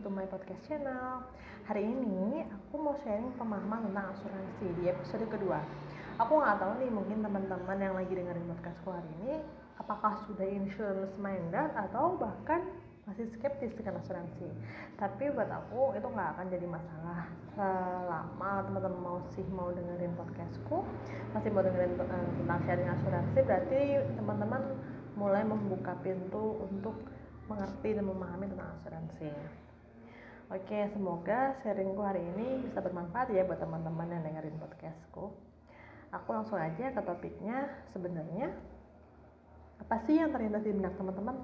to my podcast channel. Hari ini aku mau sharing pemahaman tentang asuransi di episode kedua. Aku nggak tahu nih mungkin teman-teman yang lagi dengerin podcastku hari ini Apakah sudah insurance minded atau bahkan masih skeptis dengan asuransi. Tapi buat aku itu nggak akan jadi masalah. Selama teman-teman masih mau dengerin podcastku Masih mau dengerin uh, tentang sharing asuransi Berarti teman-teman mulai membuka pintu untuk mengerti dan memahami tentang asuransi. Oke, semoga sharingku hari ini bisa bermanfaat ya buat teman-teman yang dengerin podcastku. Aku langsung aja ke topiknya. Sebenarnya apa sih yang terlintas di benak teman-teman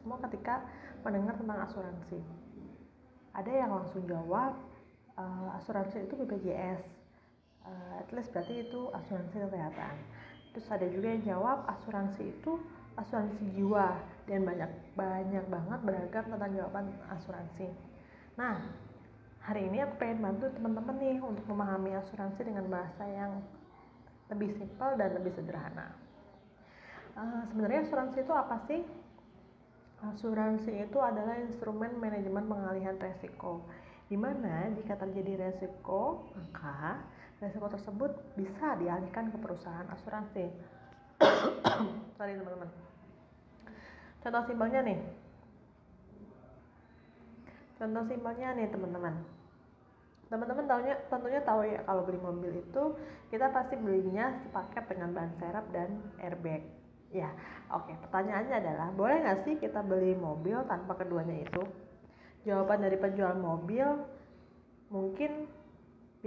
semua ketika mendengar tentang asuransi? Ada yang langsung jawab uh, asuransi itu BPJS. Uh, at least berarti itu asuransi kesehatan. Terus ada juga yang jawab asuransi itu asuransi jiwa dan banyak banyak banget beragam tentang jawaban asuransi. Nah, hari ini aku pengen bantu teman-teman nih untuk memahami asuransi dengan bahasa yang lebih simpel dan lebih sederhana. Uh, sebenarnya asuransi itu apa sih? Asuransi itu adalah instrumen manajemen pengalihan resiko, di mana jika terjadi resiko, maka resiko tersebut bisa dialihkan ke perusahaan asuransi. Sorry teman-teman contoh simpelnya nih contoh simpelnya nih teman-teman. Teman-teman tahunya tentunya tahu ya kalau beli mobil itu kita pasti belinya sepaket dengan ban serep dan airbag. Ya oke pertanyaannya adalah boleh nggak sih kita beli mobil tanpa keduanya itu? Jawaban dari penjual mobil mungkin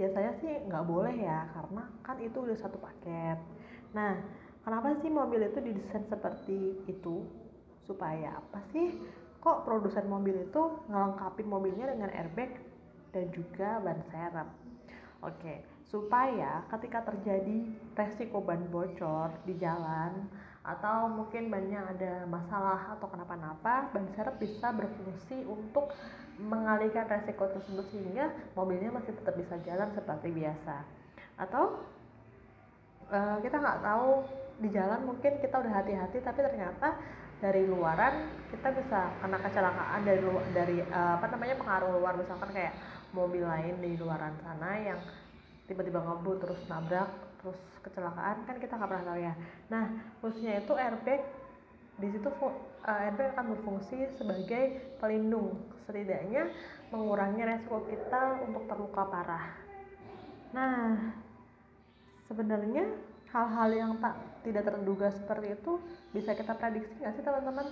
biasanya sih nggak boleh ya karena kan itu udah satu paket. Nah kenapa sih mobil itu didesain seperti itu? Supaya apa sih kok produsen mobil itu ngelengkapin mobilnya dengan airbag dan juga ban serep. Oke supaya ketika terjadi resiko ban bocor di jalan atau mungkin bannya ada masalah atau kenapa-napa ban serep bisa berfungsi untuk mengalihkan resiko tersebut sehingga mobilnya masih tetap bisa jalan seperti biasa. Atau uh, kita nggak tahu di jalan mungkin kita udah hati-hati tapi ternyata dari luaran kita bisa kena kecelakaan dari dari uh, apa namanya pengaruh luar. Misalkan kayak mobil lain di luaran sana yang tiba-tiba ngebut terus nabrak terus kecelakaan kan kita nggak pernah tahu ya. Nah khususnya itu airbag di situ uh, airbag akan berfungsi sebagai pelindung. Setidaknya mengurangi resiko kita untuk terluka parah. Nah sebenarnya hal-hal yang tak tidak terduga seperti itu bisa kita prediksi nggak sih teman-teman?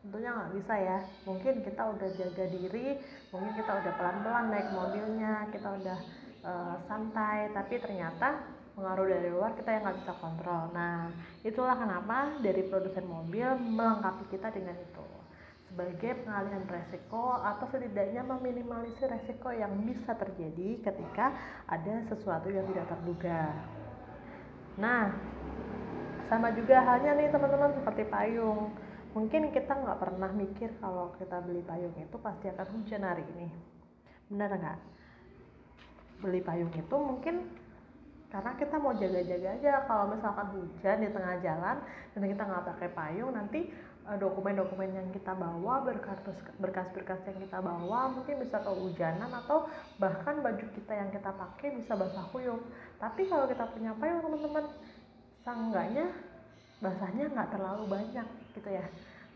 Tentunya nggak bisa ya. Mungkin kita udah jaga diri mungkin kita udah pelan-pelan naik mobilnya kita udah uh, santai tapi ternyata pengaruh dari luar kita yang nggak bisa kontrol. Nah itulah kenapa dari produsen mobil melengkapi kita dengan itu. Sebagai pengalihan resiko atau setidaknya meminimalisir resiko yang bisa terjadi ketika ada sesuatu yang tidak terduga. Nah, sama juga halnya nih teman-teman seperti payung. Mungkin kita nggak pernah mikir kalau kita beli payung itu pasti akan hujan hari ini. Benar nggak? Beli payung itu mungkin karena kita mau jaga-jaga aja. Kalau misalkan hujan di tengah jalan dan kita nggak pakai payung nanti eh, dokumen-dokumen yang kita bawa berkas-berkas yang kita bawa mungkin bisa kehujanan atau bahkan baju kita yang kita pakai bisa basah kuyup. Tapi kalau kita punya payung teman-teman seenggaknya basahnya nggak terlalu banyak gitu ya.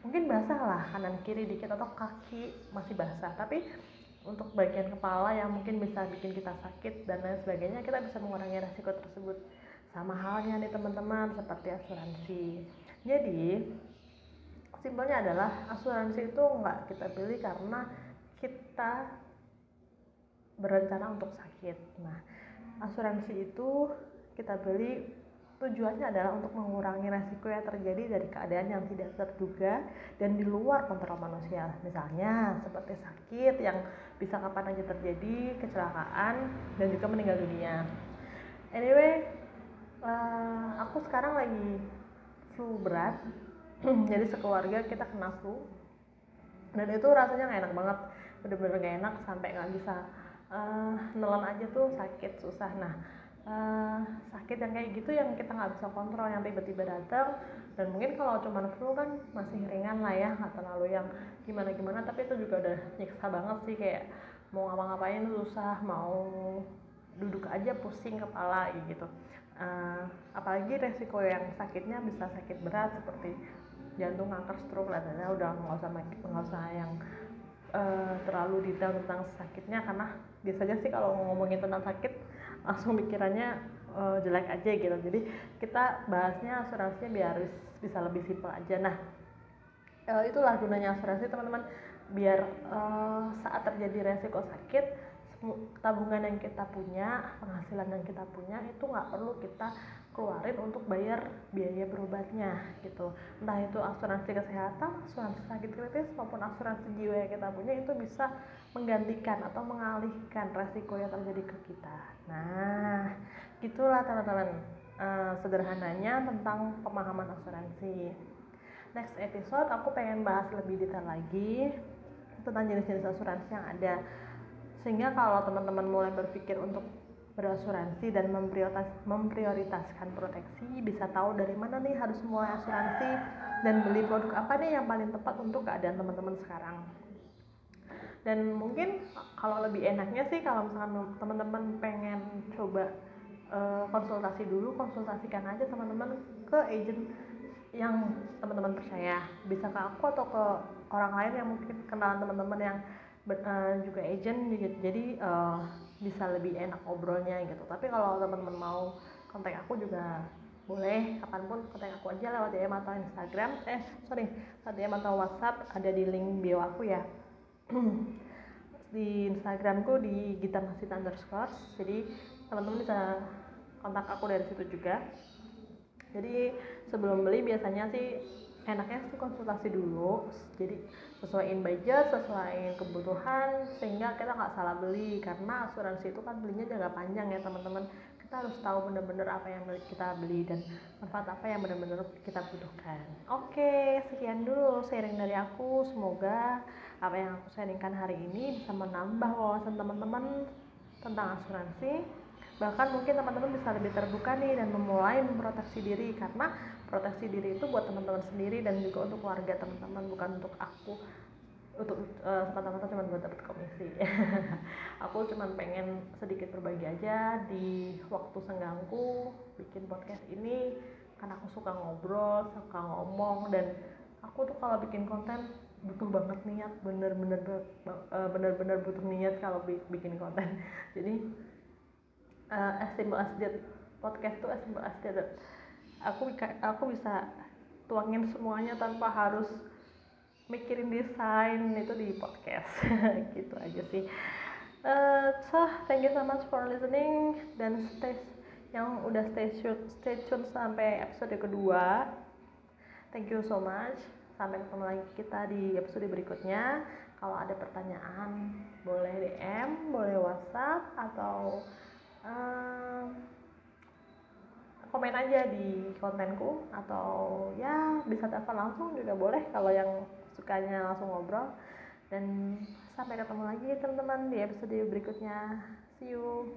Mungkin basah lah kanan kiri dikit atau kaki masih basah. Tapi untuk bagian kepala yang mungkin bisa bikin kita sakit dan lain sebagainya kita bisa mengurangi resiko tersebut. Sama halnya nih teman-teman seperti asuransi. Jadi simpelnya adalah asuransi itu nggak kita beli karena kita berencana untuk sakit. Nah asuransi itu kita beli Tujuannya adalah untuk mengurangi resiko yang terjadi dari keadaan yang tidak terduga dan di luar kontrol manusia. Misalnya seperti sakit yang bisa kapan aja terjadi, kecelakaan, dan juga meninggal dunia. Anyway, uh, aku sekarang lagi flu berat, jadi sekeluarga kita kena flu. Dan itu rasanya gak enak banget, bener-bener gak enak sampai gak bisa uh, nelan aja tuh sakit susah. Nah, uh, sakit yang kayak gitu yang kita nggak bisa kontrol yang tiba-tiba datang. Dan mungkin kalau cuma flu kan masih ringan lah ya nggak terlalu yang gimana gimana tapi itu juga udah nyiksa banget sih kayak mau ngapa-ngapain susah mau duduk aja pusing kepala gitu. Uh, apalagi resiko yang sakitnya bisa sakit berat seperti jantung kanker stroke lah dan udah nggak usah nggak usah yang uh, terlalu detail tentang sakitnya. Karena biasanya sih kalau ngomongin tentang sakit langsung pikirannya uh, jelek aja gitu. Jadi kita bahasnya asuransinya biar bisa lebih simpel aja. Nah uh, itulah gunanya asuransi teman-teman. Biar uh, saat terjadi resiko sakit tabungan yang kita punya penghasilan yang kita punya itu nggak perlu kita keluarin untuk bayar biaya berobatnya gitu. Entah itu asuransi kesehatan asuransi sakit kritis maupun asuransi jiwa yang kita punya itu bisa menggantikan atau mengalihkan resiko yang terjadi ke kita. Nah gitulah teman-teman uh, sederhananya tentang pemahaman asuransi. Next episode aku pengen bahas lebih detail lagi tentang jenis-jenis asuransi yang ada sehingga kalau teman-teman mulai berpikir untuk berasuransi dan memprioritas, memprioritaskan proteksi bisa tahu dari mana nih harus mulai asuransi dan beli produk apa nih yang paling tepat untuk keadaan teman-teman sekarang. Dan mungkin kalau lebih enaknya sih kalau misalkan teman-teman pengen coba uh, konsultasi dulu konsultasikan aja teman-teman ke agent yang teman-teman percaya. Bisa ke aku atau ke orang lain yang mungkin kenalan teman-teman yang uh, juga agent jadi uh, bisa lebih enak obrolnya gitu. Tapi kalau teman-teman mau kontak aku juga boleh. Kapan pun kontak aku aja lewat DM atau Instagram. Eh sorry lewat DM atau WhatsApp. Ada di link bio aku ya. Di Instagramku di Gita Masih underscore. Jadi teman-teman bisa kontak aku dari situ juga. Jadi sebelum beli biasanya sih enaknya sih konsultasi dulu jadi sesuaiin budget sesuaiin kebutuhan sehingga kita nggak salah beli. Karena asuransi itu kan belinya jangka panjang ya teman-teman. Kita harus tahu benar-benar apa yang kita beli dan manfaat apa yang benar-benar kita butuhkan. Oke sekian dulu sharing dari aku. Semoga apa yang aku sharingkan hari ini bisa menambah wawasan teman-teman tentang asuransi bahkan mungkin teman-teman bisa lebih terbuka nih dan memulai memproteksi diri karena proteksi diri itu buat teman-teman sendiri dan juga untuk keluarga teman-teman bukan untuk aku. Untuk uh, semata-mata cuma buat dapat komisi. Aku cuma pengen sedikit berbagi aja di waktu senggangku bikin podcast ini karena aku suka ngobrol suka ngomong dan aku tuh kalau bikin konten butuh banget niat bener-bener uh, bener-bener butuh niat kalau bikin konten. Jadi uh, as simple podcast tuh as simple as that. Aku aku bisa tuangin semuanya tanpa harus mikirin desain itu di podcast. Gitu aja sih. Uh, so thank you so much for listening dan stay yang udah stay tune stay tune sampai episode kedua. Thank you so much. Sampai ketemu lagi kita di episode berikutnya. Kalau ada pertanyaan boleh DM boleh WhatsApp atau uh, komen aja di kontenku atau ya bisa telepon langsung juga boleh kalau yang sukanya langsung ngobrol. Dan sampai ketemu lagi teman-teman di episode berikutnya. See you